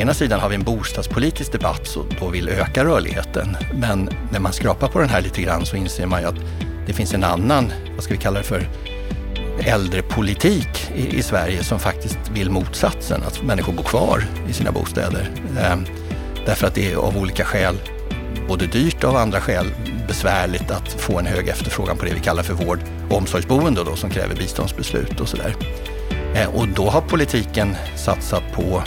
ena sidan har vi en bostadspolitisk debatt som då vill öka rörligheten. Men när man skrapar på den här lite grann så inser man ju att det finns en annan, vad ska vi kalla det för, äldrepolitik i, i Sverige som faktiskt vill motsatsen, att människor bor kvar i sina bostäder. Ehm, därför att det är av olika skäl både dyrt och av andra skäl besvärligt att få en hög efterfrågan på det vi kallar för vård och omsorgsboende då, som kräver biståndsbeslut och sådär. Ehm, och då har politiken satsat på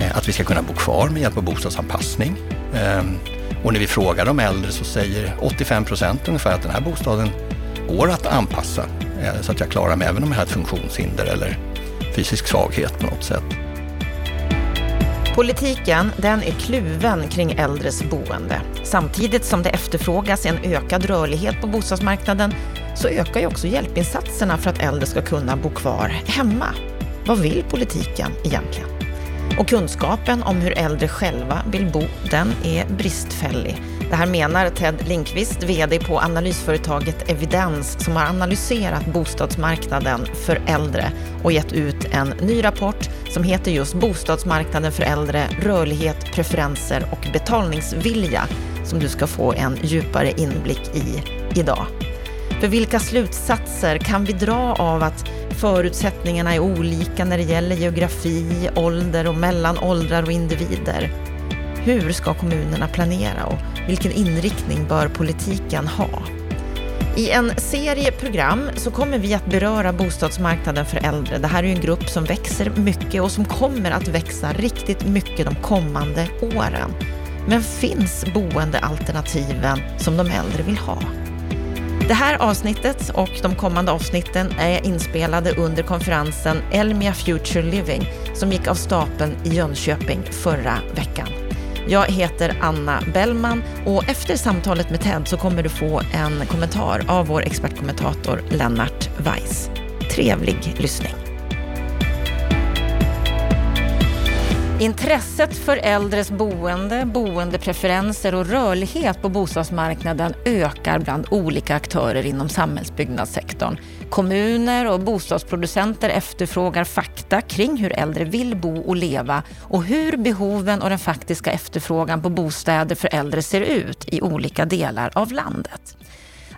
Eh, att vi ska kunna bo kvar med hjälp av bostadsanpassning. Ehm, och när vi frågar de äldre så säger 85 procent ungefär att den här bostaden går att anpassa eh, så att jag klarar mig även om jag har ett funktionshinder eller fysisk svaghet på något sätt. Politiken den är kluven kring äldres boende. Samtidigt som det efterfrågas en ökad rörlighet på bostadsmarknaden så ökar ju också hjälpinsatserna för att äldre ska kunna bo kvar hemma. Vad vill politiken egentligen? Och kunskapen om hur äldre själva vill bo, den är bristfällig. Det här menar Ted Linkvist, VD på analysföretaget Evidens som har analyserat bostadsmarknaden för äldre och gett ut en ny rapport som heter just Bostadsmarknaden för äldre, rörlighet, preferenser och betalningsvilja som du ska få en djupare inblick i idag. För vilka slutsatser kan vi dra av att förutsättningarna är olika när det gäller geografi, ålder och mellan åldrar och individer? Hur ska kommunerna planera och vilken inriktning bör politiken ha? I en serie program så kommer vi att beröra bostadsmarknaden för äldre. Det här är en grupp som växer mycket och som kommer att växa riktigt mycket de kommande åren. Men finns boendealternativen som de äldre vill ha? Det här avsnittet och de kommande avsnitten är inspelade under konferensen Elmia Future Living som gick av stapeln i Jönköping förra veckan. Jag heter Anna Bellman och efter samtalet med Ted så kommer du få en kommentar av vår expertkommentator Lennart Weiss. Trevlig lyssning. Intresset för äldres boende, boendepreferenser och rörlighet på bostadsmarknaden ökar bland olika aktörer inom samhällsbyggnadssektorn. Kommuner och bostadsproducenter efterfrågar fakta kring hur äldre vill bo och leva och hur behoven och den faktiska efterfrågan på bostäder för äldre ser ut i olika delar av landet.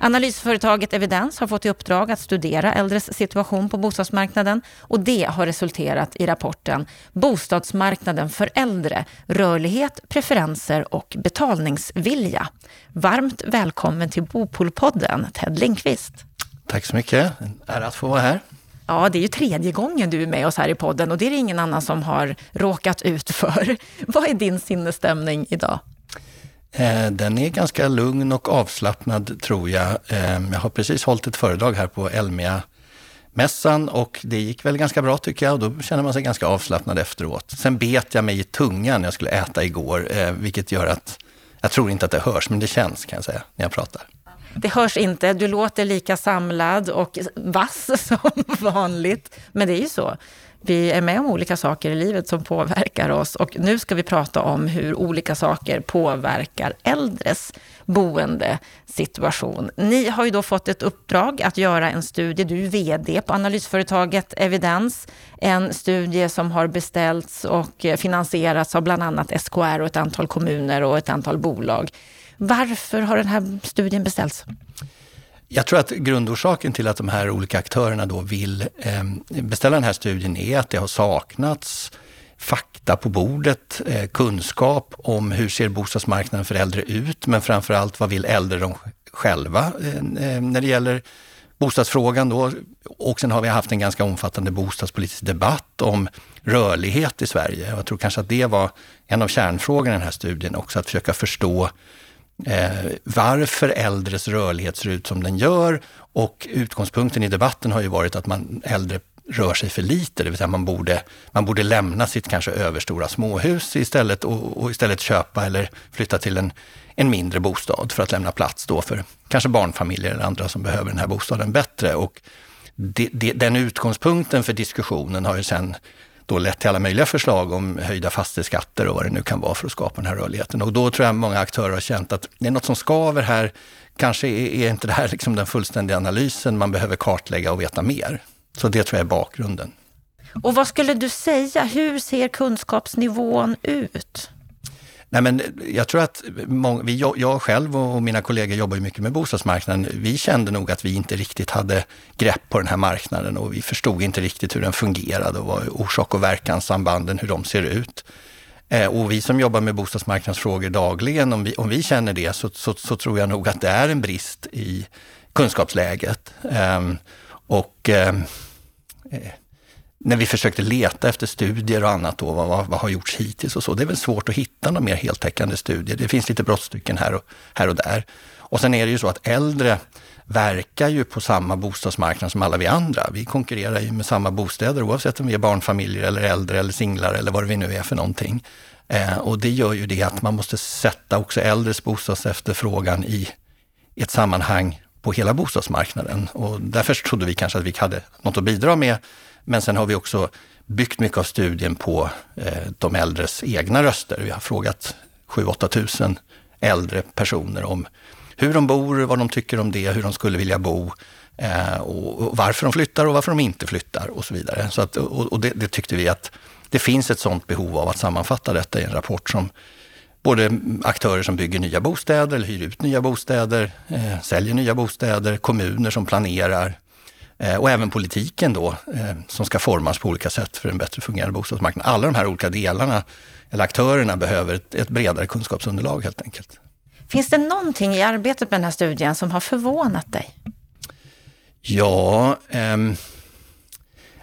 Analysföretaget Evidens har fått i uppdrag att studera äldres situation på bostadsmarknaden och det har resulterat i rapporten Bostadsmarknaden för äldre, rörlighet, preferenser och betalningsvilja. Varmt välkommen till Bopolpodden, Ted Linkvist. Tack så mycket. En ära att få vara här. Ja, det är ju tredje gången du är med oss här i podden och det är det ingen annan som har råkat ut för. Vad är din sinnesstämning idag? Eh, den är ganska lugn och avslappnad tror jag. Eh, jag har precis hållit ett föredrag här på Elmia mässan och det gick väl ganska bra tycker jag och då känner man sig ganska avslappnad efteråt. Sen bet jag mig i tungan när jag skulle äta igår, eh, vilket gör att jag tror inte att det hörs, men det känns kan jag säga när jag pratar. Det hörs inte, du låter lika samlad och vass som vanligt. Men det är ju så vi är med om olika saker i livet som påverkar oss och nu ska vi prata om hur olika saker påverkar äldres boendesituation. Ni har ju då fått ett uppdrag att göra en studie, du är VD på analysföretaget Evidens, en studie som har beställts och finansierats av bland annat SKR och ett antal kommuner och ett antal bolag. Varför har den här studien beställts? Jag tror att grundorsaken till att de här olika aktörerna då vill eh, beställa den här studien är att det har saknats fakta på bordet, eh, kunskap om hur ser bostadsmarknaden för äldre ut, men framför allt vad vill äldre de själva eh, när det gäller bostadsfrågan då. Och sen har vi haft en ganska omfattande bostadspolitisk debatt om rörlighet i Sverige. Jag tror kanske att det var en av kärnfrågorna i den här studien också, att försöka förstå eh, varför äldres rörlighet ser ut som den gör. Och utgångspunkten i debatten har ju varit att man äldre rör sig för lite, det vill säga man borde, man borde lämna sitt kanske överstora småhus istället och, och istället köpa eller flytta till en, en mindre bostad för att lämna plats då för kanske barnfamiljer eller andra som behöver den här bostaden bättre. Och det, det, den utgångspunkten för diskussionen har ju sen då lett till alla möjliga förslag om höjda fastighetsskatter och vad det nu kan vara för att skapa den här rörligheten. Och då tror jag många aktörer har känt att det är något som skaver här. Kanske är inte det här liksom den fullständiga analysen, man behöver kartlägga och veta mer. Så det tror jag är bakgrunden. Och vad skulle du säga, hur ser kunskapsnivån ut? Nej, men jag tror att många, vi, jag själv och mina kollegor jobbar ju mycket med bostadsmarknaden. Vi kände nog att vi inte riktigt hade grepp på den här marknaden och vi förstod inte riktigt hur den fungerade och vad orsak och verkanssambanden, hur de ser ut. Eh, och vi som jobbar med bostadsmarknadsfrågor dagligen, om vi, om vi känner det så, så, så tror jag nog att det är en brist i kunskapsläget. Ehm, och ehm, eh, när vi försökte leta efter studier och annat då, vad, vad, vad, har gjorts hittills och så. Det är väl svårt att hitta några mer heltäckande studier. Det finns lite brottstycken här och, här och där. Och sen är det ju så att äldre verkar ju på samma bostadsmarknad som alla vi andra. Vi konkurrerar ju med samma bostäder oavsett om vi är barnfamiljer eller äldre eller singlar eller vad vi nu är för någonting. Eh, och det gör ju det att man måste sätta också äldres bostadsefterfrågan i ett sammanhang på hela bostadsmarknaden. Och därför trodde vi kanske att vi hade något att bidra med. Men sen har vi också byggt mycket av studien på eh, de äldres egna röster. Vi har frågat 7-8 tusen äldre personer om hur de bor, vad de tycker om det, hur de skulle vilja bo eh, och, varför de flyttar och varför de inte flyttar och så vidare. Så att, och, det, det, tyckte vi att det finns ett sådant behov av att sammanfatta detta i en rapport som både aktörer som bygger nya bostäder eller hyr ut nya bostäder, eh, säljer nya bostäder, kommuner som planerar och även politiken då eh, som ska formas på olika sätt för en bättre fungerande bostadsmarknad. Alla de här olika delarna, eller aktörerna, behöver ett, ett bredare kunskapsunderlag helt enkelt. Finns det någonting i arbetet med den här studien som har förvånat dig? Ja, ehm,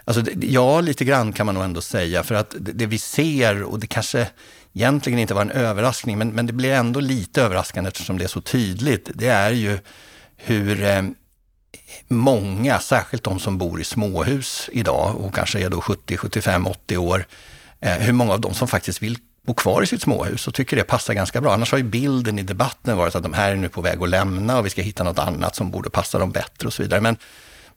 alltså, ja, lite grann kan man nog ändå säga. För att det, det, vi ser, och det kanske egentligen inte var en överraskning, men, men det blir ändå lite överraskande eftersom det är så tydligt. Det är ju hur eh, många, särskilt de som bor i småhus idag och kanske är då 70, 75, 80 år, eh, hur många av dem som faktiskt vill bo kvar i sitt småhus och tycker det passar ganska bra. Annars har ju bilden i debatten varit att de här är nu på väg att lämna och vi ska hitta något annat som borde passa dem bättre och så vidare. Men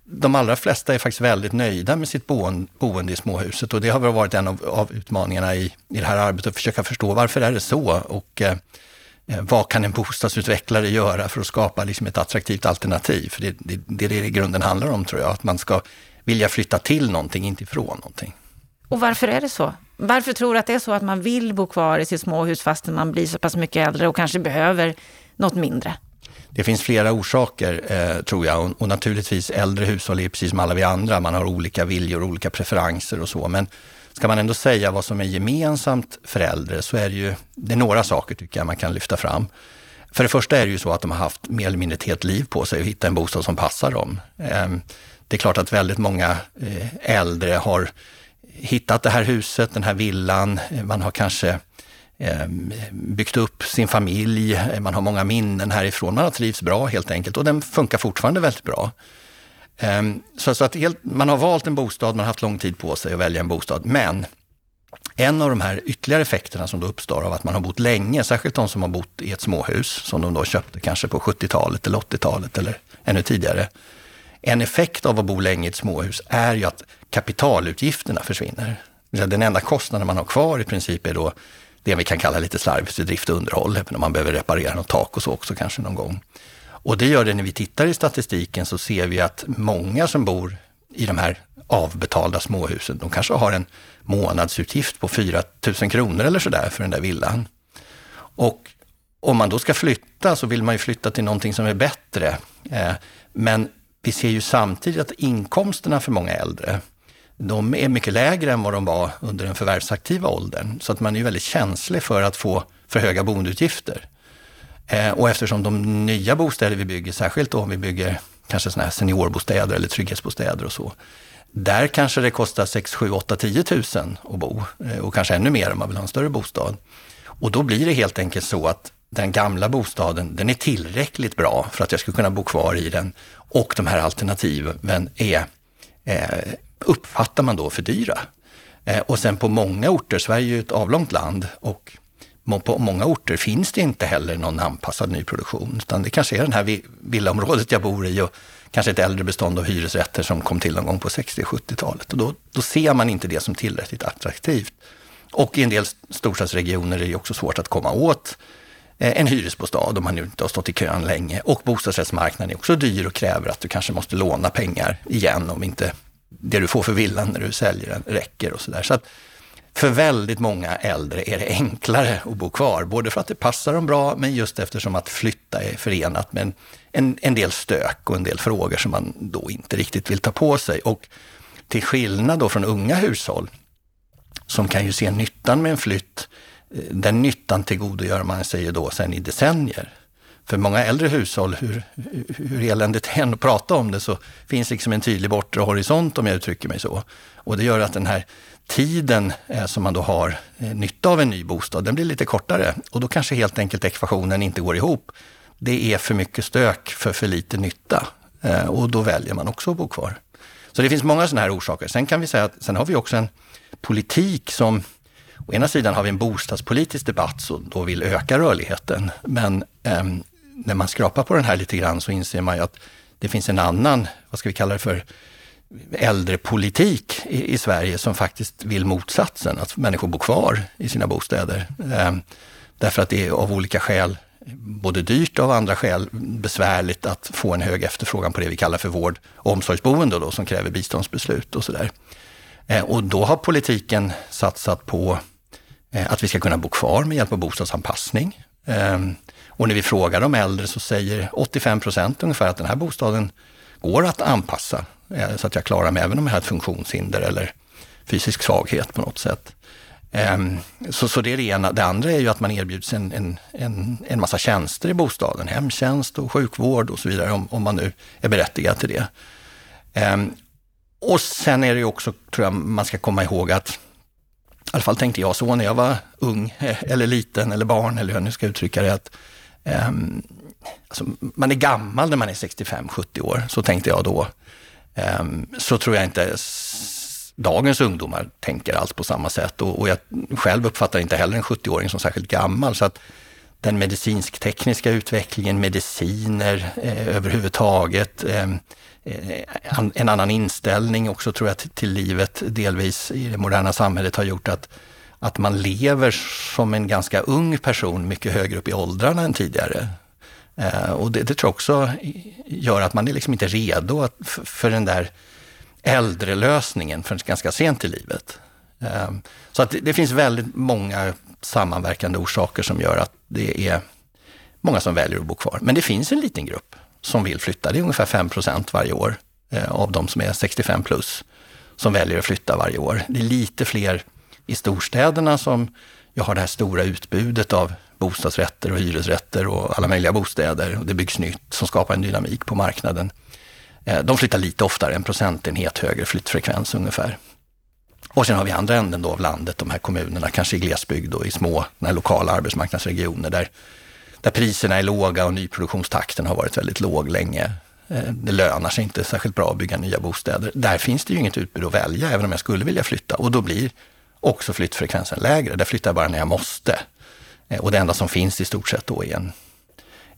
de allra flesta är faktiskt väldigt nöjda med sitt boende i småhuset och det har väl varit en av, av utmaningarna i, i det här arbetet, att försöka förstå varför är det så och eh, vad kan en bostadsutvecklare göra för att skapa liksom ett attraktivt alternativ? För det, det, det är det i grunden handlar om tror jag, att man ska vilja flytta till någonting, inte ifrån någonting. Och varför är det så? Varför tror du att det är så att man vill bo kvar i sitt småhus fastän man blir så pass mycket äldre och kanske behöver något mindre? Det finns flera orsaker, eh, tror jag. Och, och, naturligtvis äldre hushåll är precis som alla vi andra. Man har olika viljor, olika preferenser och så. Men ska man ändå säga vad som är gemensamt för äldre så är det ju det är några saker tycker jag man kan lyfta fram. För det första är det ju så att de har haft mer eller mindre ett helt liv på sig att hitta en bostad som passar dem. Ehm, det är klart att väldigt många eh, äldre har hittat det här huset, den här villan. Man har kanske ehm, byggt upp sin familj, man har många minnen härifrån. Man har trivts bra helt enkelt och den funkar fortfarande väldigt bra. Ehm, så, så att helt, man har valt en bostad, man har haft lång tid på sig att välja en bostad. Men en av de här ytterligare effekterna som då uppstår av att man har bott länge, särskilt de som har bott i ett småhus som de då köpte kanske på 70-talet eller 80-talet eller ännu tidigare. En effekt av att bo länge i ett småhus är ju att kapitalutgifterna försvinner. Den enda kostnaden man har kvar i princip är då det vi kan kalla lite slarvigt för drift och underhåll, även om man behöver reparera något tak och så också kanske någon gång. Och det gör det när vi tittar i statistiken så ser vi att många som bor i de här avbetalda småhusen, de kanske har en månadsutgift på 4 000 kronor eller sådär för den där villan. Och om man då ska flytta så vill man ju flytta till någonting som är bättre. Eh, men vi ser ju samtidigt att inkomsterna för många äldre, de är mycket lägre än vad de var under den förvärvsaktiva åldern. Så att man är väldigt känslig för att få för höga boendeutgifter. Eh, och eftersom de nya bostäder vi bygger, särskilt då om vi bygger kanske sådana här seniorbostäder eller trygghetsbostäder och så, där kanske det kostar 6, 7, 8, 10 000 att bo eh, och kanske ännu mer om man vill ha en större bostad. Och då blir det helt enkelt så att den gamla bostaden, den är tillräckligt bra för att jag ska kunna bo kvar i den och de här alternativen är, eh, uppfattar man då för dyra. Eh, och sen på många orter, Sverige är ju ett avlångt land och på många orter finns det inte heller någon anpassad nyproduktion, utan det kanske är det här villaområdet jag bor i och kanske ett äldre bestånd av hyresrätter som kom till någon gång på 60-70-talet. Och då, då ser man inte det som tillräckligt attraktivt. Och i en del storstadsregioner är det också svårt att komma åt eh, en hyresbostad om man nu inte har stått i kön länge. Och bostadsrättsmarknaden är också dyr och kräver att du kanske måste låna pengar igen om inte det du får för villan när du säljer den räcker och sådär. Så att för väldigt många äldre är det enklare att bo kvar, både för att det passar dem bra, men just eftersom att flytta är förenat med en, en, en del stök och en del frågor som man då inte riktigt vill ta på sig. Och till skillnad då från unga hushåll, som kan ju se nyttan med en flytt, eh, den nyttan tillgodogör man sig ju då sen i decennier. För många äldre hushåll, hur, hur eländigt det än att prata om det, så finns liksom en tydlig bortre horisont om jag uttrycker mig så. Och det gör att den här tiden eh, som man då har eh, nytta av en ny bostad, den blir lite kortare. Och då kanske helt enkelt ekvationen inte går ihop. Det är för mycket stök för för lite nytta. Eh, och då väljer man också att bo kvar. Så det finns många sådana här orsaker. Sen kan vi säga att sen har vi också en politik som Å ena sidan har vi en bostadspolitisk debatt som då vill öka rörligheten. Men eh, när man skrapar på den här lite grann så inser man ju att det finns en annan, vad ska vi kalla det för, äldrepolitik i, i Sverige som faktiskt vill motsatsen, att människor bor kvar i sina bostäder. Eh, därför att det är av olika skäl både dyrt och av andra skäl besvärligt att få en hög efterfrågan på det vi kallar för vård och omsorgsboende då, som kräver biståndsbeslut och sådär. Eh, och då har politiken satsat på eh, att vi ska kunna bo kvar med hjälp av bostadsanpassning. Ehm, och när vi frågar de äldre så säger 85 procent ungefär att den här bostaden går att anpassa Eh, så att jag klarar mig även om jag har ett funktionshinder eller fysisk svaghet på något sätt. Ehm, så, så det är det ena. Det andra är ju att man erbjuds en, en, en, en massa tjänster i bostaden, hemtjänst och sjukvård och så vidare, om, om man nu är berättigad till det. Ehm, och sen är det ju också, tror jag, man ska komma ihåg att i alla fall tänkte jag så när jag var ung eh, eller liten eller barn eller hur jag nu ska uttrycka det, att um, alltså, man är gammal när man är 65-70 år, så tänkte jag då. Ehm, så tror jag inte dagens ungdomar tänker alls på samma sätt och, och jag själv uppfattar inte heller en 70-åring som särskilt gammal. Så att den medicinsk-tekniska utvecklingen, mediciner eh, överhuvudtaget, ehm, eh, en annan inställning också tror jag till livet delvis i det moderna samhället har gjort att, att man lever som en ganska ung person mycket högre upp i åldrarna än tidigare. Eh, och det, det tror jag också gör att man är liksom inte redo att, för den där äldrelösningen förrän ganska sent i livet. Eh, så att det, det finns väldigt många sammanverkande orsaker som gör att det är många som väljer att bo kvar. Men det finns en liten grupp som vill flytta. Det är ungefär 5 procent varje år eh, av de som är 65 plus som väljer att flytta varje år. Det är lite fler i storstäderna som jag har det här stora utbudet av bostadsrätter och hyresrätter och alla möjliga bostäder. Och det byggs nytt som skapar en dynamik på marknaden. Eh, de flyttar lite oftare, en procentenhet högre flyttfrekvens ungefär. Och sen har vi andra änden då av landet, de här kommunerna, kanske i glesbygd och i små lokala arbetsmarknadsregioner där där priserna är låga och nyproduktionstakten har varit väldigt låg länge. Eh, det lönar sig inte särskilt bra att bygga nya bostäder. Där finns det ju inget utbud att välja, även om jag skulle vilja flytta. Och då blir också flyttfrekvensen lägre. Där flyttar jag bara när jag måste. Eh, och det enda som finns i stort sett då är en,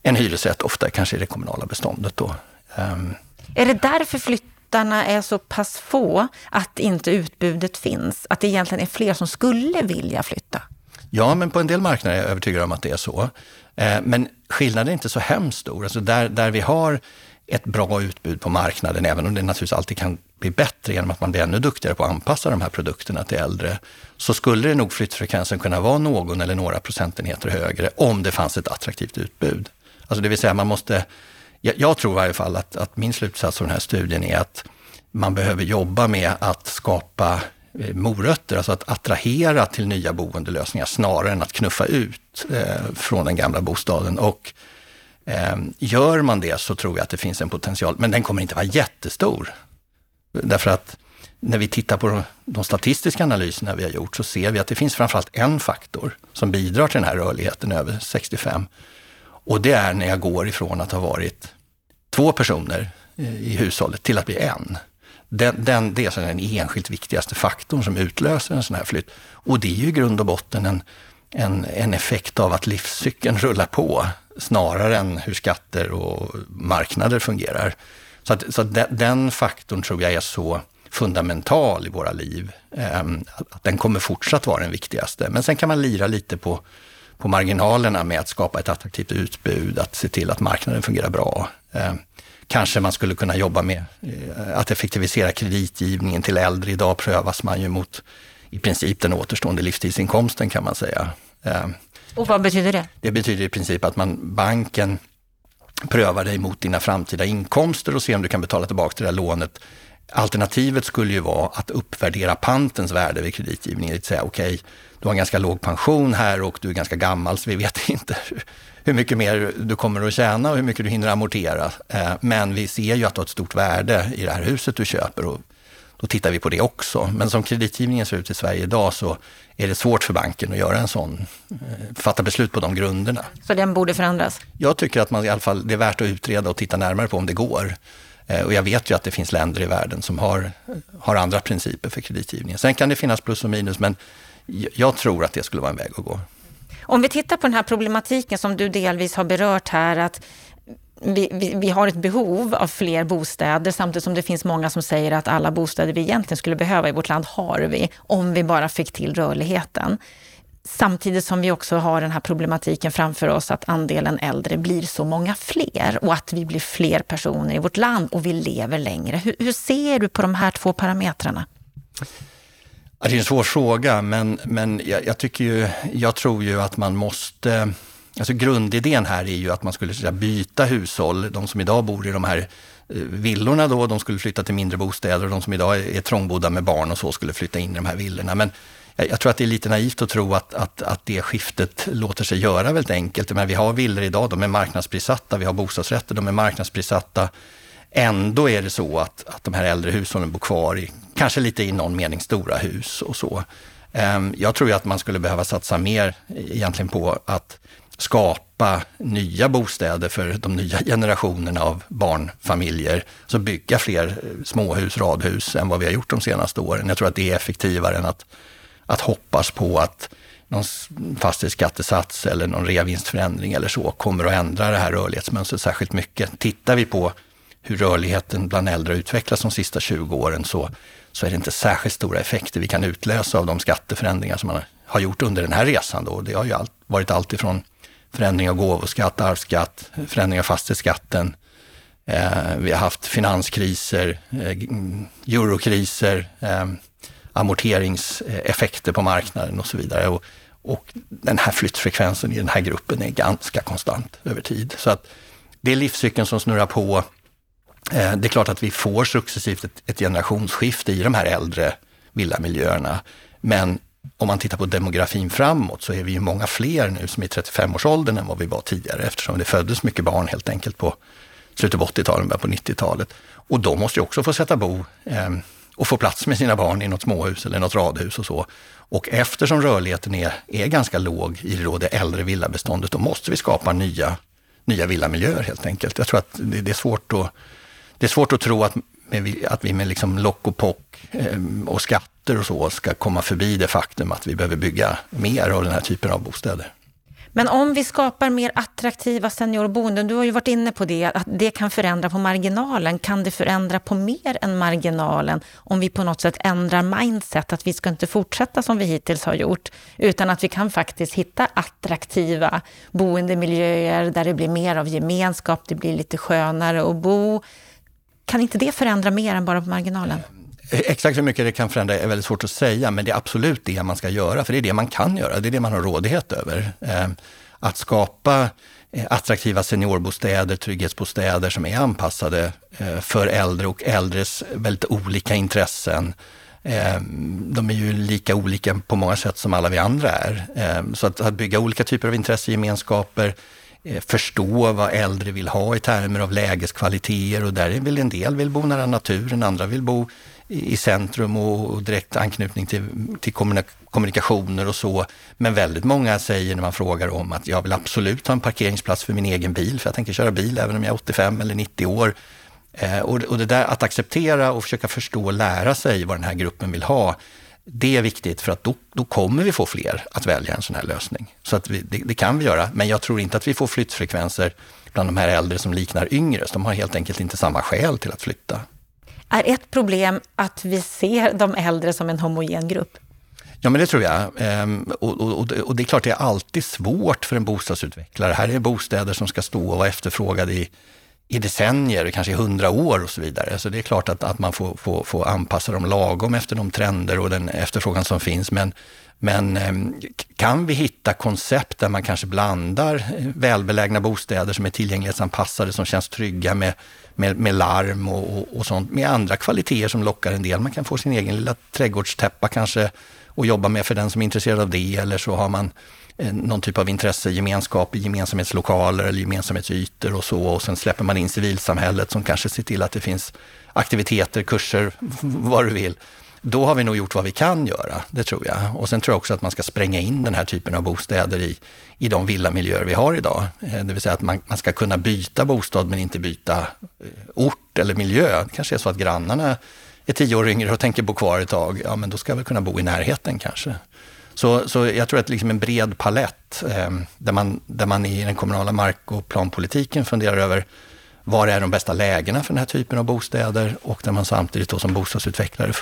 en hyresrätt, ofta kanske i det kommunala beståndet. Då. Um, är det därför flyttarna är så pass få att inte utbudet finns? Att det egentligen är fler som skulle vilja flytta? Ja, men på en del marknader är jag övertygad om att det är så. Eh, men skillnaden är inte så hemskt stor. Alltså där, där vi har ett bra utbud på marknaden, även om det naturligtvis alltid kan bli bättre genom att man blir ännu duktigare på att anpassa de här produkterna till äldre, så skulle det nog flyttfrekvensen kunna vara någon eller några procentenheter högre om det fanns ett attraktivt utbud. Alltså det vill säga man måste, jag, jag tror i varje fall att, att min slutsats av den här studien är att man behöver jobba med att skapa eh, morötter, alltså att attrahera till nya boendelösningar snarare än att knuffa ut eh, från den gamla bostaden. Och Ehm, gör man det så tror jag att det finns en potential, men den kommer inte vara jättestor. Därför att när vi tittar på de statistiska analyserna vi har gjort så ser vi att det finns framförallt en faktor som bidrar till den här rörligheten över 65. Och det är när jag går ifrån att ha varit två personer i hushållet till att bli en den, den, det är den enskilt viktigaste faktorn som utlöser en sån här flytt. Och det är ju i grund och botten en, en, en effekt av att livscykeln rullar på snarare än hur skatter och marknader fungerar. Så, att, så att den, faktorn tror jag är så fundamental i våra liv, ehm, att den kommer fortsatt vara den viktigaste. Men sen kan man lira lite på, på marginalerna med att skapa ett attraktivt utbud, att se till att marknaden fungerar bra. Ehm, kanske man skulle kunna jobba med eh, att effektivisera kreditgivningen till äldre. Idag prövas man ju mot i princip den återstående livstidsinkomsten kan man säga. Ehm, och vad betyder det? Det betyder i princip att man, banken prövar dig mot dina framtida inkomster och ser om du kan betala tillbaka det där lånet. Alternativet skulle ju vara att uppvärdera pantens värde vid kreditgivningen. Att säga okej, okay, du har en ganska låg pension här och du är ganska gammal så vi vet inte hur mycket mer du kommer att tjäna och hur mycket du hinner amortera. Eh, men vi ser ju att du har ett stort värde i det här huset du köper och då tittar vi på det också. Men som kreditgivningen ser ut i Sverige idag så är det svårt för banken att göra en sån, eh, fatta beslut på de grunderna. Så den borde förändras? Jag tycker att man i alla fall, det är värt att utreda och titta närmare på om det går. Eh, och jag vet ju att det finns länder i världen som har, har andra principer för kreditgivningen. Sen kan det finnas plus och minus, men jag tror att det skulle vara en väg att gå. Om vi tittar på den här problematiken som du delvis har berört här, att vi, vi, vi, har ett behov av fler bostäder samtidigt som det finns många som säger att alla bostäder vi egentligen skulle behöva i vårt land har vi, om vi bara fick till rörligheten. Samtidigt som vi också har den här problematiken framför oss att andelen äldre blir så många fler och att vi blir fler personer i vårt land och vi lever längre. Hur, hur ser du på de här två parametrarna? Det är en svår fråga, men, men jag, jag, tycker ju, jag tror ju att man måste... Alltså grundidén här är ju att man skulle säga, byta hushåll. De som idag bor i de här eh, villorna då, de skulle flytta till mindre bostäder och de som idag är trångbodda med barn och så skulle flytta in i de här villorna. Men jag, tror att det är lite naivt att tro att, att, att det skiftet låter sig göra väldigt enkelt. Men vi har villor idag, de är marknadsprissatta. Vi har bostadsrätter, de är marknadsprissatta. Ändå är det så att, att de här äldre hushållen bor kvar i, kanske lite i någon mening, stora hus och så. Ehm, jag tror ju att man skulle behöva satsa mer egentligen på att skapa nya bostäder för de nya generationerna av barnfamiljer. Så bygga fler eh, småhus, radhus än vad vi har gjort de senaste åren. Jag tror att det är effektivare än att, att hoppas på att någon fastighetsskattesats eller någon reavinstförändring eller så kommer att ändra det här rörlighetsmönstret särskilt mycket. Tittar vi på hur rörligheten bland äldre har utvecklats de sista 20 åren så, så är det inte särskilt stora effekter vi kan utlösa av de skatteförändringar som man har gjort under den här resan. Då. Det har ju allt, varit allt ifrån förändring av gåvoskatt, arvsskatt, förändring av fastighetsskatten. Eh, vi har haft finanskriser, eh, eurokriser, eh, amorteringseffekter på marknaden och så vidare. Och, och den här flyttfrekvensen i den här gruppen är ganska konstant över tid. Så att det är livscykeln som snurrar på. Eh, det är klart att vi får successivt ett, ett generationsskifte i de här äldre villamiljöerna. Men om man tittar på demografin framåt så är vi ju många fler nu som är i 35-årsåldern än vad vi var tidigare eftersom det föddes mycket barn helt enkelt på slutet av 80-talet, början på 90-talet. Och de måste ju också få sätta bo eh, och få plats med sina barn i något småhus eller något radhus och så. Och eftersom rörligheten är, är ganska låg i det, det äldre villabeståndet, då måste vi skapa nya, nya villamiljöer helt enkelt. Jag tror att det, det är svårt att det är svårt att tro att, att vi med liksom lock och pock eh, och skatter och så ska komma förbi det faktum att vi behöver bygga mer av den här typen av bostäder. Men om vi skapar mer attraktiva seniorboenden, du har ju varit inne på det, att det kan förändra på marginalen. Kan det förändra på mer än marginalen om vi på något sätt ändrar mindset, att vi ska inte fortsätta som vi hittills har gjort, utan att vi kan faktiskt hitta attraktiva boendemiljöer där det blir mer av gemenskap, det blir lite skönare att bo, kan inte det förändra mer än bara på marginalen? Eh, exakt hur mycket det kan förändra är väldigt svårt att säga, men det är absolut det man ska göra, för det är det man kan göra, det är det man har rådighet över. Eh, att skapa eh, attraktiva seniorbostäder, trygghetsbostäder som är anpassade för äldre och äldres väldigt olika intressen. De är ju lika olika på många sätt som alla vi andra är. Så att, bygga olika typer av intressegemenskaper, förstå vad äldre vill ha i termer av lägeskvaliteter och där är väl en del vill bo nära naturen, andra vill bo i centrum och direkt anknytning till, till kommunikationer och så. Men väldigt många säger när man frågar om att jag vill absolut ha en parkeringsplats för min egen bil, för jag tänker köra bil även om jag är 85 eller 90 år. Eh, och, och det där att acceptera och försöka förstå och lära sig vad den här gruppen vill ha, det är viktigt för att då, då kommer vi få fler att välja en sån här lösning. Så att vi, det, det, kan vi göra, men jag tror inte att vi får flyttfrekvenser bland de här äldre som liknar yngre. Så de har helt enkelt inte samma skäl till att flytta. Är ett problem att vi ser de äldre som en homogen grupp? Ja, men det tror jag. Ehm, och, och, och, det är klart, det är alltid svårt för en bostadsutvecklare. Här är bostäder som ska stå och vara efterfrågade i, i decennier, kanske i hundra år och så vidare. Så det är klart att, att man får, får, får anpassa dem lagom efter de trender och den efterfrågan som finns. Men, men ehm, kan vi hitta koncept där man kanske blandar eh, välbelägna bostäder som är tillgänglighetsanpassade, som känns trygga med, med, med larm och, och, och, sånt, med andra kvaliteter som lockar en del. Man kan få sin egen lilla trädgårdstäppa kanske och jobba med för den som är intresserad av det, eller så har man eh, någon typ av intressegemenskap i gemensamhetslokaler eller gemensamhetsytor och så. Och sen släpper man in civilsamhället som kanske ser till att det finns aktiviteter, kurser, vad du vill. Då har vi nog gjort vad vi kan göra, det tror jag. Och sen tror jag också att man ska spränga in den här typen av bostäder i, i de villamiljöer vi har idag. Eh, det vill säga att man, man ska kunna byta bostad men inte byta eh, ort eller miljö. Det kanske är så att grannarna är tio år yngre och tänker bo kvar ett tag. Ja, men då ska jag väl kunna bo i närheten kanske. Så, så jag tror att liksom en bred palett eh, där, man, där man i den kommunala mark och planpolitiken funderar över var är de bästa lägena för den här typen av bostäder och där man samtidigt då som bostadsutvecklare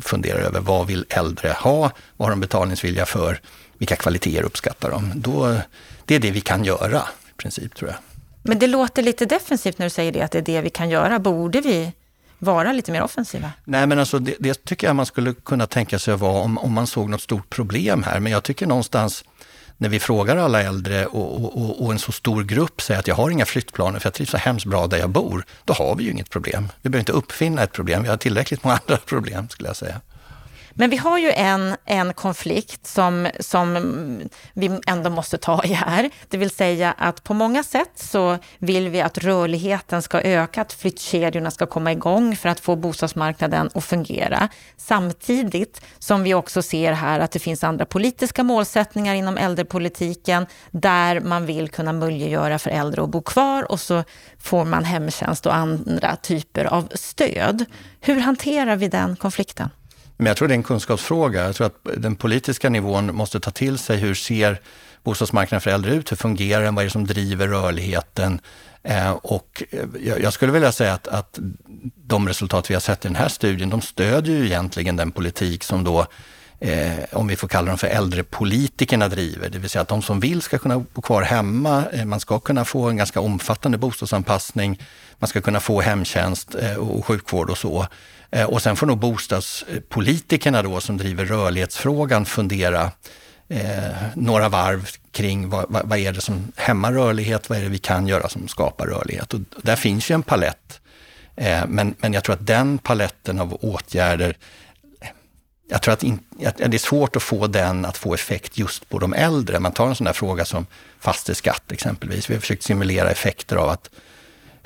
funderar över vad vill äldre ha, vad har de betalningsvilja för, vilka kvaliteter uppskattar de. Då, det är det vi kan göra i princip tror jag. Men det låter lite defensivt när du säger det, att det är det vi kan göra. Borde vi vara lite mer offensiva? Nej, men alltså det, det tycker jag man skulle kunna tänka sig att vara om, om man såg något stort problem här. Men jag tycker någonstans när vi frågar alla äldre och, och, och, en så stor grupp säger att jag har inga flyttplaner för jag trivs så hemskt bra där jag bor, då har vi ju inget problem. Vi behöver inte uppfinna ett problem, vi har tillräckligt många andra problem skulle jag säga. Men vi har ju en, en konflikt som, som vi ändå måste ta i här. Det vill säga att på många sätt så vill vi att rörligheten ska öka, att flyttkedjorna ska komma igång för att få bostadsmarknaden att fungera. Samtidigt som vi också ser här att det finns andra politiska målsättningar inom äldrepolitiken där man vill kunna möjliggöra för äldre att bo kvar och så får man hemtjänst och andra typer av stöd. Hur hanterar vi den konflikten? Men jag tror det är en kunskapsfråga. Jag tror att den politiska nivån måste ta till sig hur ser bostadsmarknaden för äldre ut? Hur fungerar den? Vad är det som driver rörligheten? Eh, och eh, jag skulle vilja säga att, att de resultat vi har sett i den här studien, de stödjer ju egentligen den politik som då eh, om vi får kalla dem för äldrepolitikerna driver. Det vill säga att de som vill ska kunna bo kvar hemma. Eh, man ska kunna få en ganska omfattande bostadsanpassning. Man ska kunna få hemtjänst eh, och sjukvård och så. Eh, och sen får nog bostadspolitikerna då som driver rörlighetsfrågan fundera eh, några varv kring vad, vad, vad, är det som hämmar rörlighet, vad är det vi kan göra som skapar rörlighet. Och där finns ju en palett. Eh, men, men jag tror att den paletten av åtgärder jag tror att, in, att det är svårt att få den att få effekt just på de äldre. Man tar en sån där fråga som fastighetsskatt exempelvis. Vi har försökt simulera effekter av att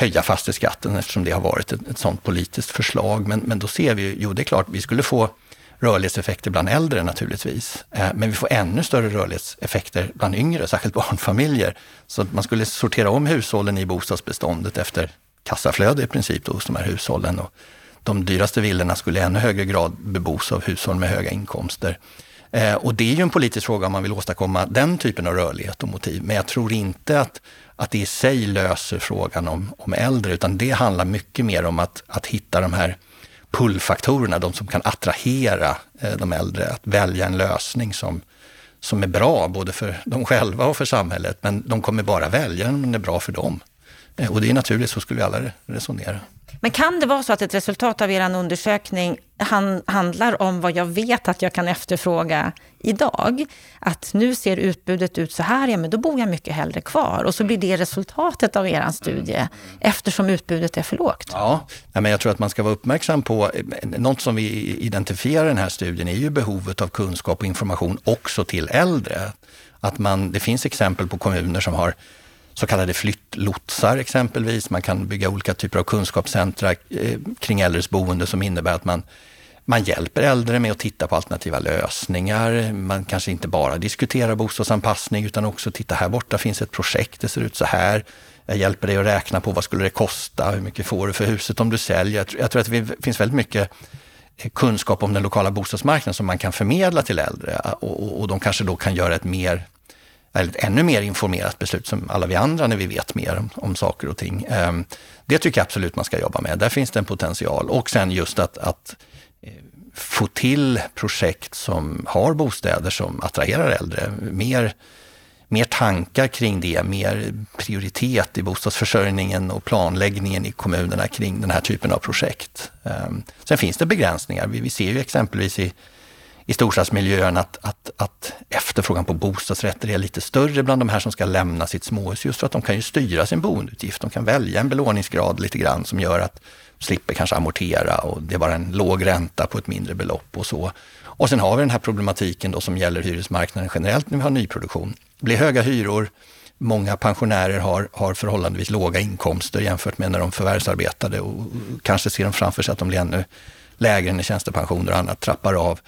höja fastighetsskatten eftersom det har varit ett, ett sådant politiskt förslag. Men, men då ser vi ju, jo det är klart, vi skulle få rörlighetseffekter bland äldre naturligtvis. Eh, men vi får ännu större rörlighetseffekter bland yngre, särskilt barnfamiljer. Så att man skulle sortera om hushållen i bostadsbeståndet efter kassaflöde i princip då, hos de här hushållen. Och de dyraste villorna skulle i ännu högre grad bebos av hushåll med höga inkomster. Eh, och det är ju en politisk fråga om man vill åstadkomma den typen av rörlighet och motiv. Men jag tror inte att, att det i sig löser frågan om, om äldre, utan det handlar mycket mer om att, att hitta de här pullfaktorerna, de som kan attrahera eh, de äldre att välja en lösning som, som är bra både för dem själva och för samhället. Men de kommer bara välja den om den är bra för dem. Eh, och det är naturligt, så skulle vi alla resonera. Men kan det vara så att ett resultat av er undersökning han, handlar om vad jag vet att jag kan efterfråga idag? Att nu ser utbudet ut så här, ja men då bor jag mycket hellre kvar. Och så blir det resultatet av er studie, eftersom utbudet är för lågt. Ja, men jag tror att man ska vara uppmärksam på, eh, något som vi identifierar i den här studien är ju behovet av kunskap och information också till äldre. Att man, det finns exempel på kommuner som har så kallade flyttlotsar exempelvis. Man kan bygga olika typer av kunskapscentra eh, kring äldres boende som innebär att man, man hjälper äldre med att titta på alternativa lösningar. Man kanske inte bara diskuterar bostadsanpassning utan också titta här borta finns ett projekt, det ser ut så här. Jag hjälper dig att räkna på vad skulle det kosta, hur mycket får du för huset om du säljer. Jag tror att det finns väldigt mycket eh, kunskap om den lokala bostadsmarknaden som man kan förmedla till äldre eh, och, och, och de kanske då kan göra ett mer ett ännu mer informerat beslut som alla vi andra när vi vet mer om, om saker och ting. Ehm, det tycker jag absolut man ska jobba med. Där finns det en potential. Och sen just att, att eh, få till projekt som har bostäder som attraherar äldre. Mer, mer tankar kring det, mer prioritet i bostadsförsörjningen och planläggningen i kommunerna kring den här typen av projekt. Ehm, sen finns det begränsningar. Vi, ser ju exempelvis i, i storstadsmiljön att, att, att efterfrågan på bostadsrätter är lite större bland de här som ska lämna sitt småhus, just för att de kan ju styra sin boendeutgift. De kan välja en belåningsgrad lite grann som gör att de slipper kanske amortera och det är bara en låg ränta på ett mindre belopp och så. Och sen har vi den här problematiken då som gäller hyresmarknaden generellt när vi har nyproduktion. Det blir höga hyror, många pensionärer har, har förhållandevis låga inkomster jämfört med när de förvärvsarbetade och kanske ser de framför sig att de blir ännu lägre när tjänstepensioner och annat trappar av.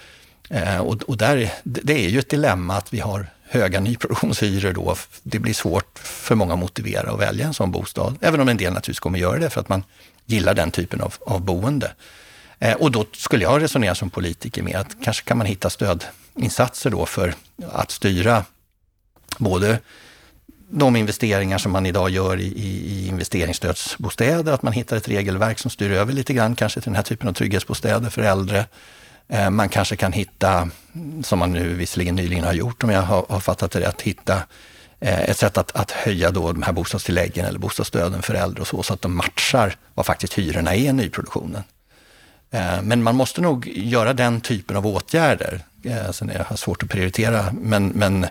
Eh, och, och där, det är ju ett dilemma att vi har höga nyproduktionshyror då. Det blir svårt för många att motivera att välja en sån bostad, även om en del naturligtvis kommer göra det för att man gillar den typen av, av boende. Eh, och då skulle jag resonera som politiker med att kanske kan man hitta stödinsatser då för att styra både de investeringar som man idag gör i, i investeringsstödsbostäder, att man hittar ett regelverk som styr över lite grann kanske till den här typen av trygghetsbostäder för äldre. Eh, man kanske kan hitta, som man nu visserligen nyligen har gjort om jag har, har fattat det rätt, hitta eh, ett sätt att, att höja då de här bostadstilläggen eller bostadsstöden för äldre och så, så att de matchar vad faktiskt hyrorna är i nyproduktionen. Eh, men man måste nog göra den typen av åtgärder. Sen är det svårt att prioritera, men, men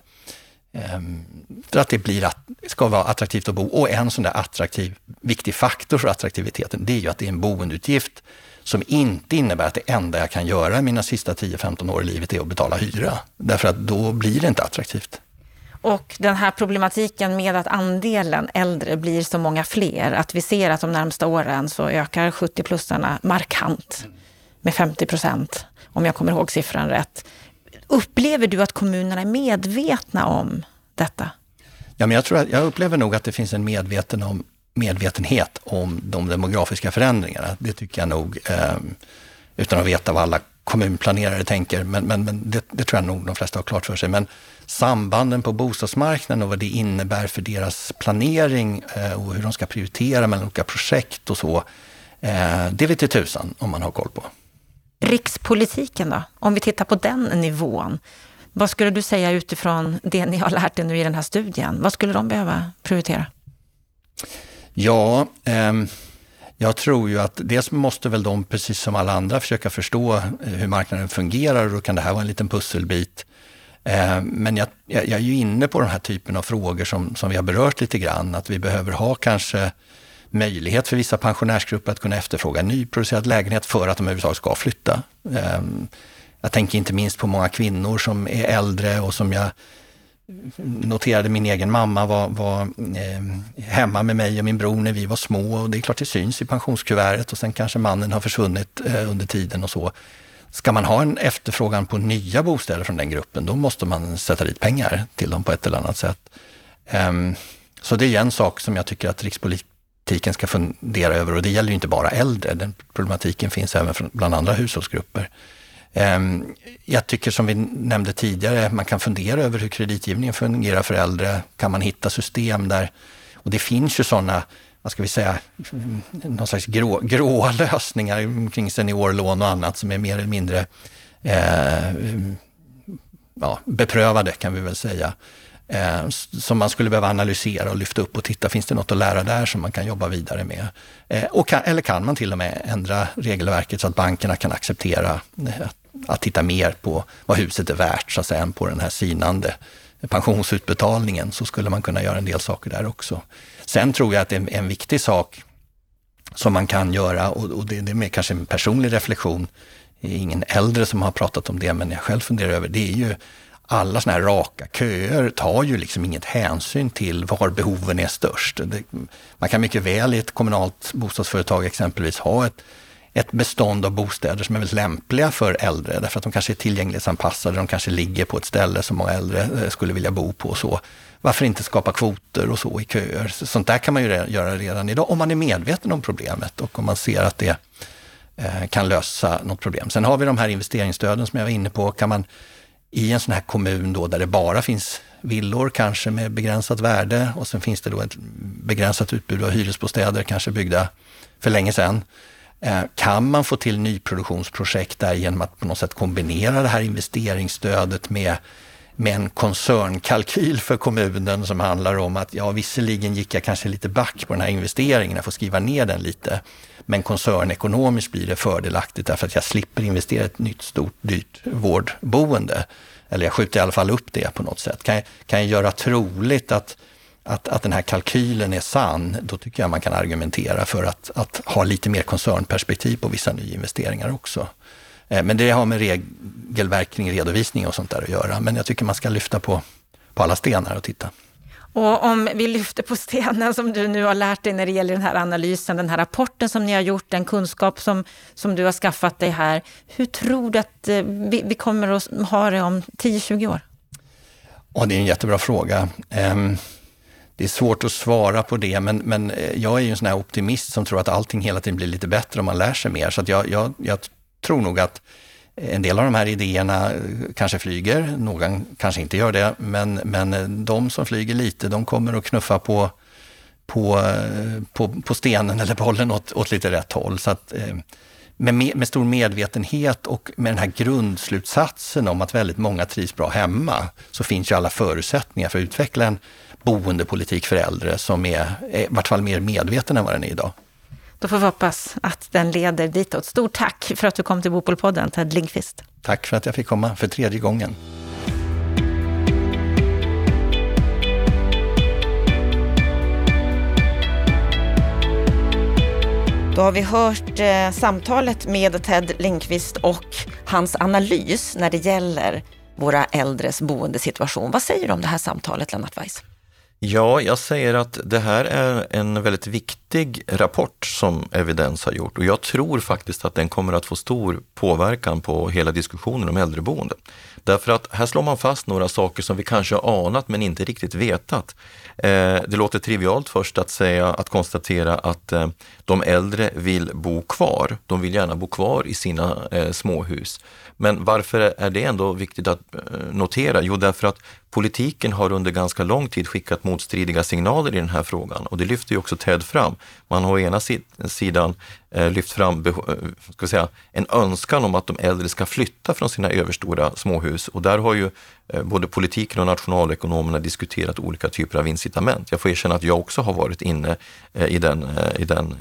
ehm, för att det blir att, ska vara attraktivt att bo. Och en sån där attraktiv, viktig faktor för attraktiviteten, det är ju att det är en boendeutgift som inte innebär att det enda jag kan göra mina sista 10-15 år i livet är att betala hyra. Därför att då blir det inte attraktivt. Och den här problematiken med att andelen äldre blir så många fler, att vi ser att de närmsta åren så ökar 70-plussarna markant med 50 procent, om jag kommer ihåg siffran rätt. Upplever du att kommunerna är medvetna om detta? Ja, men jag, tror att, jag upplever nog att det finns en medveten om, medvetenhet om de demografiska förändringarna. Det tycker jag nog, eh, utan att veta vad alla kommunplanerare tänker, men, men, men det, det, tror jag nog de flesta har klart för sig. Men sambanden på bostadsmarknaden och vad det innebär för deras planering eh, och hur de ska prioritera mellan olika projekt och så, eh, det vete tusan om man har koll på. Rikspolitiken då? Om vi tittar på den nivån. Vad skulle du säga utifrån det ni har lärt er nu i den här studien? Vad skulle de behöva prioritera? Ja, ehm. jag tror ju att dels måste väl de, precis som alla andra, försöka förstå eh, hur marknaden fungerar och då kan det här vara en liten pusselbit. Ehm, men jag, jag, är ju inne på den här typen av frågor som, som vi har berört lite grann, att vi behöver ha kanske möjlighet för vissa pensionärsgrupper att kunna efterfråga en nyproducerad lägenhet för att de överhuvudtaget ska flytta. Ehm, jag tänker inte minst på många kvinnor som är äldre och som jag noterade min egen mamma var, var eh, hemma med mig och min bror när vi var små och det är klart det syns i pensionskuvertet och sen kanske mannen har försvunnit eh, under tiden och så. Ska man ha en efterfrågan på nya bostäder från den gruppen, då måste man sätta dit pengar till dem på ett eller annat sätt. Um, så det är en sak som jag tycker att rikspolitiken ska fundera över och det gäller ju inte bara äldre, den problematiken finns även bland andra hushållsgrupper. Ehm, jag tycker som vi nämnde tidigare, man kan fundera över hur kreditgivningen fungerar för äldre. Kan man hitta system där, och det finns ju sådana, vad ska vi säga, någon slags grå, gråa lösningar kring seniorlån och annat som är mer eller mindre eh, ja, beprövade kan vi väl säga. Eh, som man skulle behöva analysera och lyfta upp och titta, finns det något att lära där som man kan jobba vidare med? Eh, och kan, eller kan man till och med ändra regelverket så att bankerna kan acceptera eh, att att titta mer på vad huset är värt, så att säga, än på den här sinande pensionsutbetalningen, så skulle man kunna göra en del saker där också. Sen tror jag att en, en viktig sak som man kan göra, och, och det, det, är mer kanske en personlig reflektion, det är ingen äldre som har pratat om det, men jag själv funderar över, det är ju alla sådana här raka köer tar ju liksom inget hänsyn till var behoven är störst. Det, man kan mycket väl i ett kommunalt bostadsföretag exempelvis ha ett ett bestånd av bostäder som är väldigt lämpliga för äldre, därför att de kanske är tillgänglighetsanpassade, de kanske ligger på ett ställe som många äldre eh, skulle vilja bo på och så. Varför inte skapa kvoter och så i köer? Sånt där kan man ju göra redan idag, om man är medveten om problemet och om man ser att det eh, kan lösa något problem. Sen har vi de här investeringsstöden som jag var inne på. Kan man i en sån här kommun då där det bara finns villor, kanske med begränsat värde och sen finns det då ett begränsat utbud av hyresbostäder, kanske byggda för länge sedan. Eh, kan man få till nyproduktionsprojekt där genom att på något sätt kombinera det här investeringsstödet med med en koncernkalkyl för kommunen som handlar om att ja, visserligen gick jag kanske lite back på den här investeringen, jag får skriva ner den lite. Men koncernekonomiskt blir det fördelaktigt därför att jag slipper investera i ett nytt stort dyrt vårdboende. Eller jag skjuter i alla fall upp det på något sätt. Kan jag, kan jag göra troligt att, att, att den här kalkylen är sann, då tycker jag man kan argumentera för att, att ha lite mer koncernperspektiv på vissa nyinvesteringar också. Eh, men det har med regelverk kring redovisning och sånt där att göra. Men jag tycker man ska lyfta på, på alla stenar och titta. Och om vi lyfter på stenen som du nu har lärt dig när det gäller den här analysen, den här rapporten som ni har gjort, den kunskap som, som du har skaffat dig här. Hur tror du att eh, vi, vi kommer att ha det om 10-20 år? Ja, det är en jättebra fråga. Det är svårt att svara på det, men, men eh, jag är ju en sån här optimist som tror att allting hela tiden blir lite bättre om man lär sig mer. Så att jag, jag, jag tror nog att eh, en del av de här idéerna eh, kanske flyger, någon kanske inte gör det, men, men de som flyger lite, de kommer att knuffa på, på, på, på stenen eller bollen åt, åt lite rätt håll. Så att, med, med stor medvetenhet och med den här grundslutsatsen om att väldigt många trivs bra hemma, så finns ju alla förutsättningar för att utveckla en boendepolitik för äldre som är, i vart fall mer medveten än vad den är idag. Då får vi hoppas att den leder ditåt. Stort tack för att du kom till Bopolpodden, Ted Lindqvist. Tack för att jag fick komma för tredje gången. Då har vi hört eh, samtalet med Ted Lindqvist och hans analys när det gäller våra äldres boendesituation. Vad säger du om det här samtalet, Lennart Weiss? Ja, jag säger att det här är en väldigt viktig rapport som Evidens har gjort och jag tror faktiskt att den kommer att få stor påverkan på hela diskussionen om äldreboende. Därför att här slår man fast några saker som vi kanske har anat men inte riktigt vetat. Eh, det låter trivialt först att säga, att konstatera att eh, de äldre vill bo kvar. De vill gärna bo kvar i sina eh, småhus. Men varför är det ändå viktigt att notera? Jo, därför att politiken har under ganska lång tid skickat motstridiga signaler i den här frågan och det lyfter ju också TED fram. Man har å ena sidan eh, lyft fram eh, ska säga, en önskan om att de äldre ska flytta från sina överstora småhus och där har ju eh, både politiken och nationalekonomerna diskuterat olika typer av incitament. Jag får erkänna att jag också har varit inne i den, i den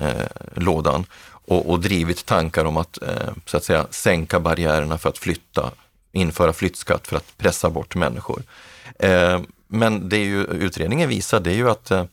lådan och, och drivit tankar om att, så att säga, sänka barriärerna för att flytta, införa flyttskatt för att pressa bort människor. Eh, men det ju, utredningen visar det är ju att eh,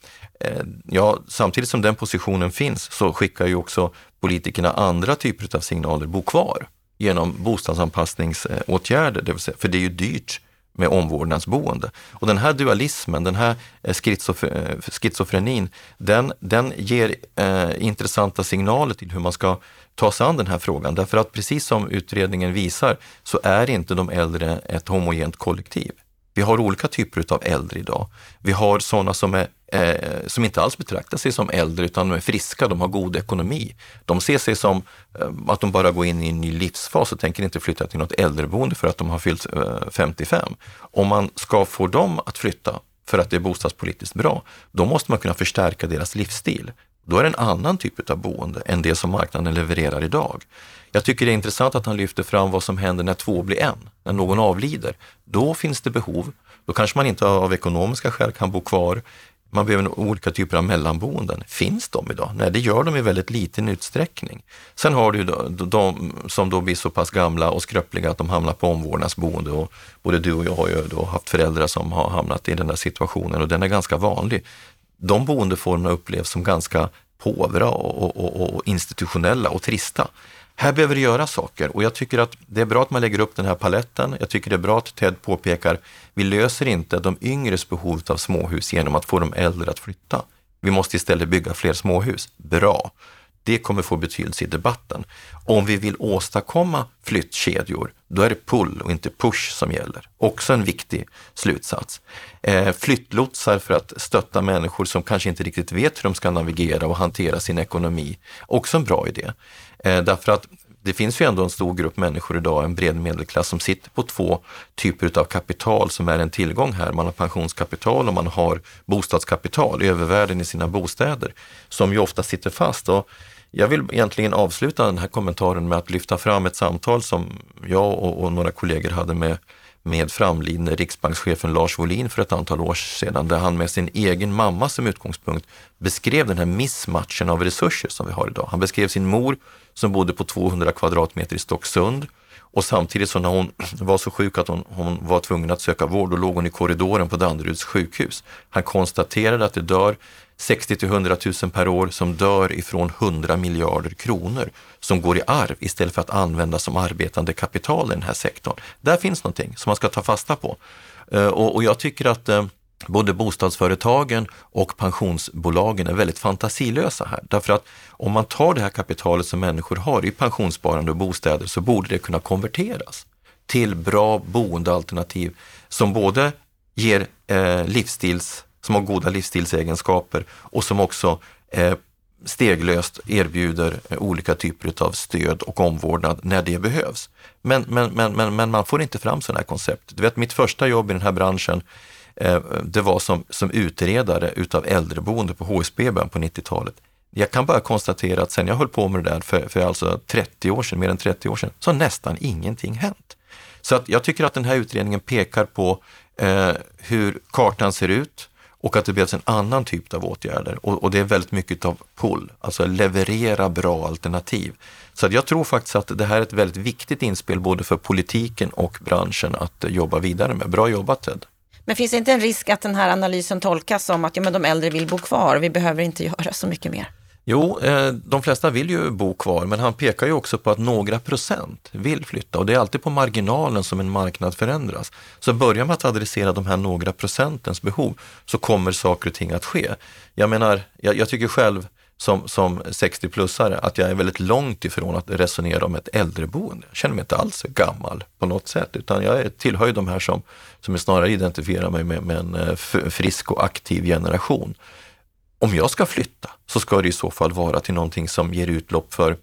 ja, samtidigt som den positionen finns så skickar ju också politikerna andra typer av signaler, bo kvar, genom bostadsanpassningsåtgärder, det vill säga, för det är ju dyrt med omvårdnadsboende. Och den här dualismen, den här eh, eh, schizofrenin, den, den ger eh, intressanta signaler till hur man ska ta sig an den här frågan. Därför att precis som utredningen visar så är inte de äldre ett homogent kollektiv. Vi har olika typer av äldre idag. Vi har sådana som, är, eh, som inte alls betraktar sig som äldre utan de är friska, de har god ekonomi. De ser sig som eh, att de bara går in i en ny livsfas och tänker inte flytta till något äldreboende för att de har fyllt eh, 55. Om man ska få dem att flytta för att det är bostadspolitiskt bra, då måste man kunna förstärka deras livsstil. Då är det en annan typ av boende än det som marknaden levererar idag. Jag tycker det är intressant att han lyfter fram vad som händer när två blir en, när någon avlider. Då finns det behov. Då kanske man inte av ekonomiska skäl kan bo kvar. Man behöver olika typer av mellanboenden. Finns de idag? Nej, det gör de i väldigt liten utsträckning. Sen har du de som då blir så pass gamla och skröpliga att de hamnar på omvårdnadsboende och både du och jag har ju då haft föräldrar som har hamnat i den där situationen och den är ganska vanlig. De boendeformerna upplevs som ganska påvra och, och, och institutionella och trista. Här behöver det göras saker och jag tycker att det är bra att man lägger upp den här paletten. Jag tycker det är bra att Ted påpekar, vi löser inte de yngres behov av småhus genom att få de äldre att flytta. Vi måste istället bygga fler småhus. Bra! Det kommer få betydelse i debatten. Om vi vill åstadkomma flyttkedjor, då är det pull och inte push som gäller. Också en viktig slutsats. Eh, flyttlotsar för att stötta människor som kanske inte riktigt vet hur de ska navigera och hantera sin ekonomi. Också en bra idé. Eh, därför att det finns ju ändå en stor grupp människor idag, en bred medelklass, som sitter på två typer av kapital som är en tillgång här. Man har pensionskapital och man har bostadskapital, övervärden i sina bostäder, som ju ofta sitter fast. Och jag vill egentligen avsluta den här kommentaren med att lyfta fram ett samtal som jag och, och några kollegor hade med med framlidne riksbankschefen Lars Wohlin för ett antal år sedan, där han med sin egen mamma som utgångspunkt beskrev den här missmatchen av resurser som vi har idag. Han beskrev sin mor som bodde på 200 kvadratmeter i Stocksund och samtidigt så när hon var så sjuk att hon, hon var tvungen att söka vård, då låg hon i korridoren på Danderyds sjukhus. Han konstaterade att det dör 60 till 100 000 per år som dör ifrån 100 miljarder kronor som går i arv istället för att användas som arbetande kapital i den här sektorn. Där finns någonting som man ska ta fasta på. Eh, och, jag tycker att eh, både bostadsföretagen och pensionsbolagen är väldigt fantasilösa här. Därför att om man tar det här kapitalet som människor har i pensionssparande och bostäder så borde det kunna konverteras till bra boendealternativ som både ger eh, livsstils, som har goda livsstilsegenskaper och som också eh, steglöst erbjuder eh, olika typer av stöd och omvårdnad när det behövs. Men, men, men, men, men man får inte fram sådana här koncept. Du vet, mitt första jobb i den här branschen Eh, det var som, som utredare utav äldreboende på HSB på 90-talet. Jag kan bara konstatera att sen jag höll på med det där för, för alltså 30 år sedan, mer än 30 år sedan, så har nästan ingenting hänt. Så att jag tycker att den här utredningen pekar på eh, hur kartan ser ut och att det behövs en annan typ av åtgärder. Och, och det är väldigt mycket av pull, alltså leverera bra alternativ. Så jag tror faktiskt att det här är ett väldigt viktigt inspel både för politiken och branschen att jobba vidare med. Bra jobbat Ted! Men finns det inte en risk att den här analysen tolkas som att ja, men de äldre vill bo kvar, vi behöver inte göra så mycket mer? Jo, eh, de flesta vill ju bo kvar, men han pekar ju också på att några procent vill flytta och det är alltid på marginalen som en marknad förändras. Så börjar man att adressera de här några procentens behov så kommer saker och ting att ske. Jag menar, jag, jag tycker själv som, som 60-plussare att jag är väldigt långt ifrån att resonera om ett äldreboende. Jag känner mig inte alls gammal på något sätt utan jag tillhör ju de här som, som snarare identifierar mig med, med en eh, frisk och aktiv generation. Om jag ska flytta så ska det i så fall vara till någonting som ger utlopp för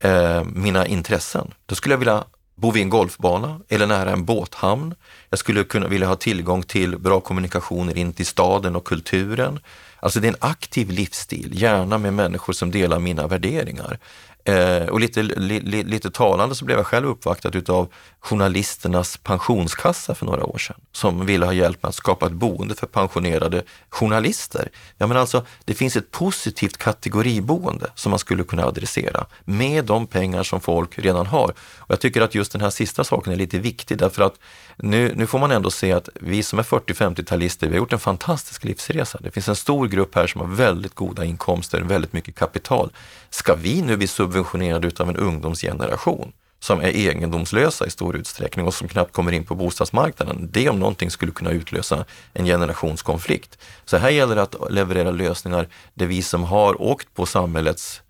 eh, mina intressen. Då skulle jag vilja bo vid en golfbana eller nära en båthamn. Jag skulle kunna vilja ha tillgång till bra kommunikationer in till staden och kulturen. Alltså det är en aktiv livsstil, gärna med människor som delar mina värderingar. Eh, och lite, li, li, lite talande så blev jag själv uppvaktad utav journalisternas pensionskassa för några år sedan som ville ha hjälp med att skapa ett boende för pensionerade journalister. Ja, men alltså, det finns ett positivt kategoriboende som man skulle kunna adressera med de pengar som folk redan har. Och jag tycker att just den här sista saken är lite viktig därför att nu, nu får man ändå se att vi som är 40-50-talister, vi har gjort en fantastisk livsresa. Det finns en stor grupp här som har väldigt goda inkomster, väldigt mycket kapital. Ska vi nu bli subventionerade utav en ungdomsgeneration som är egendomslösa i stor utsträckning och som knappt kommer in på bostadsmarknaden. Det om någonting skulle kunna utlösa en generationskonflikt. Så här gäller det att leverera lösningar där vi som har åkt på samhällets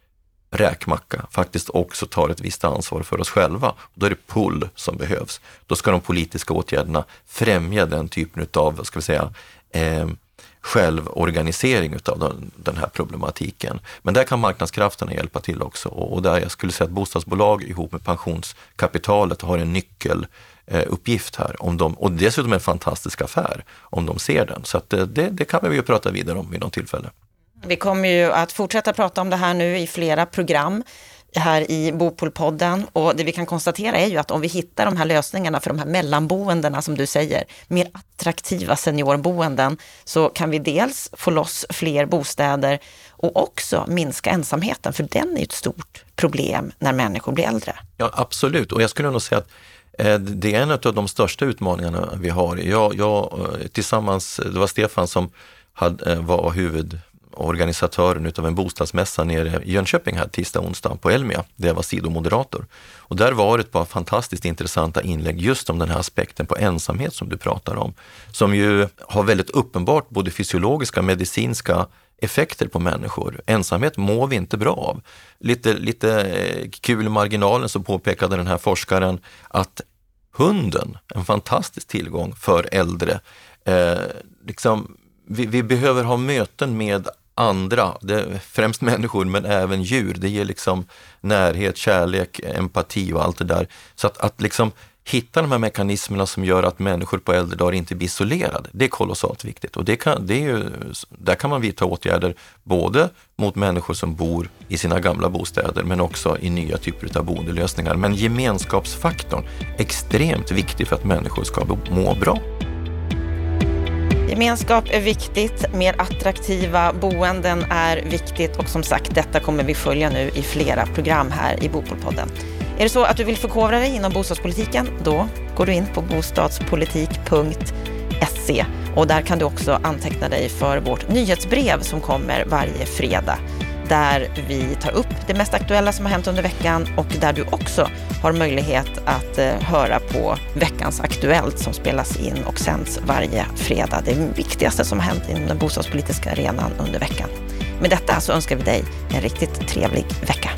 räkmacka faktiskt också tar ett visst ansvar för oss själva. Då är det pull som behövs. Då ska de politiska åtgärderna främja den typen av, vad ska vi säga, eh, självorganisering utav den, den här problematiken. Men där kan marknadskrafterna hjälpa till också och, där jag skulle säga att bostadsbolag ihop med pensionskapitalet har en nyckeluppgift här. Om de, och dessutom en fantastisk affär om de ser den. Så att eh, det, det kan vi ju prata vidare om vid något tillfälle. Vi kommer ju att fortsätta prata om det här nu i flera program här i Bopolpodden och det vi kan konstatera är ju att om vi hittar de här lösningarna för de här mellanboendena som du säger, mer attraktiva seniorboenden, så kan vi dels få loss fler bostäder och också minska ensamheten, för den är ett stort problem när människor blir äldre. Ja, absolut. Och jag skulle nog säga att eh, det är en av de största utmaningarna vi har. Jag, jag eh, tillsammans, det var Stefan som hade, eh, var huvud organisatören utav en bostadsmässa nere i Jönköping här tisdag och onsdag på Elmia, där jag var sidomoderator. Och där var det ett par fantastiskt intressanta inlägg just om den här aspekten på ensamhet som du pratar om, som ju har väldigt uppenbart både fysiologiska och medicinska effekter på människor. Ensamhet mår vi inte bra av. Lite, lite eh, kul i marginalen så påpekade den här forskaren att hunden, en fantastisk tillgång för äldre, eh, liksom, vi, vi, behöver ha möten med andra, det, främst människor men även djur. Det ger liksom närhet, kärlek, empati och allt det där. Så att, att liksom hitta de här mekanismerna som gör att människor på äldre dagar inte blir isolerade. Det är kolossalt viktigt och det kan, det är ju, där kan man vidta åtgärder både mot människor som bor i sina gamla bostäder men också i nya typer av boendelösningar. Men gemenskapsfaktorn extremt viktig för att människor ska må bra. Gemenskap är viktigt, mer attraktiva boenden är viktigt och som sagt, detta kommer vi följa nu i flera program här i Bopolpodden. Är det så att du vill förkovra dig inom bostadspolitiken, då går du in på bostadspolitik.se och där kan du också anteckna dig för vårt nyhetsbrev som kommer varje fredag där vi tar upp det mest aktuella som har hänt under veckan och där du också har möjlighet att eh, höra på veckans Aktuellt som spelas in och sänds varje fredag. Det viktigaste som har hänt inom den bostadspolitiska arenan under veckan. Med detta så önskar vi dig en riktigt trevlig vecka.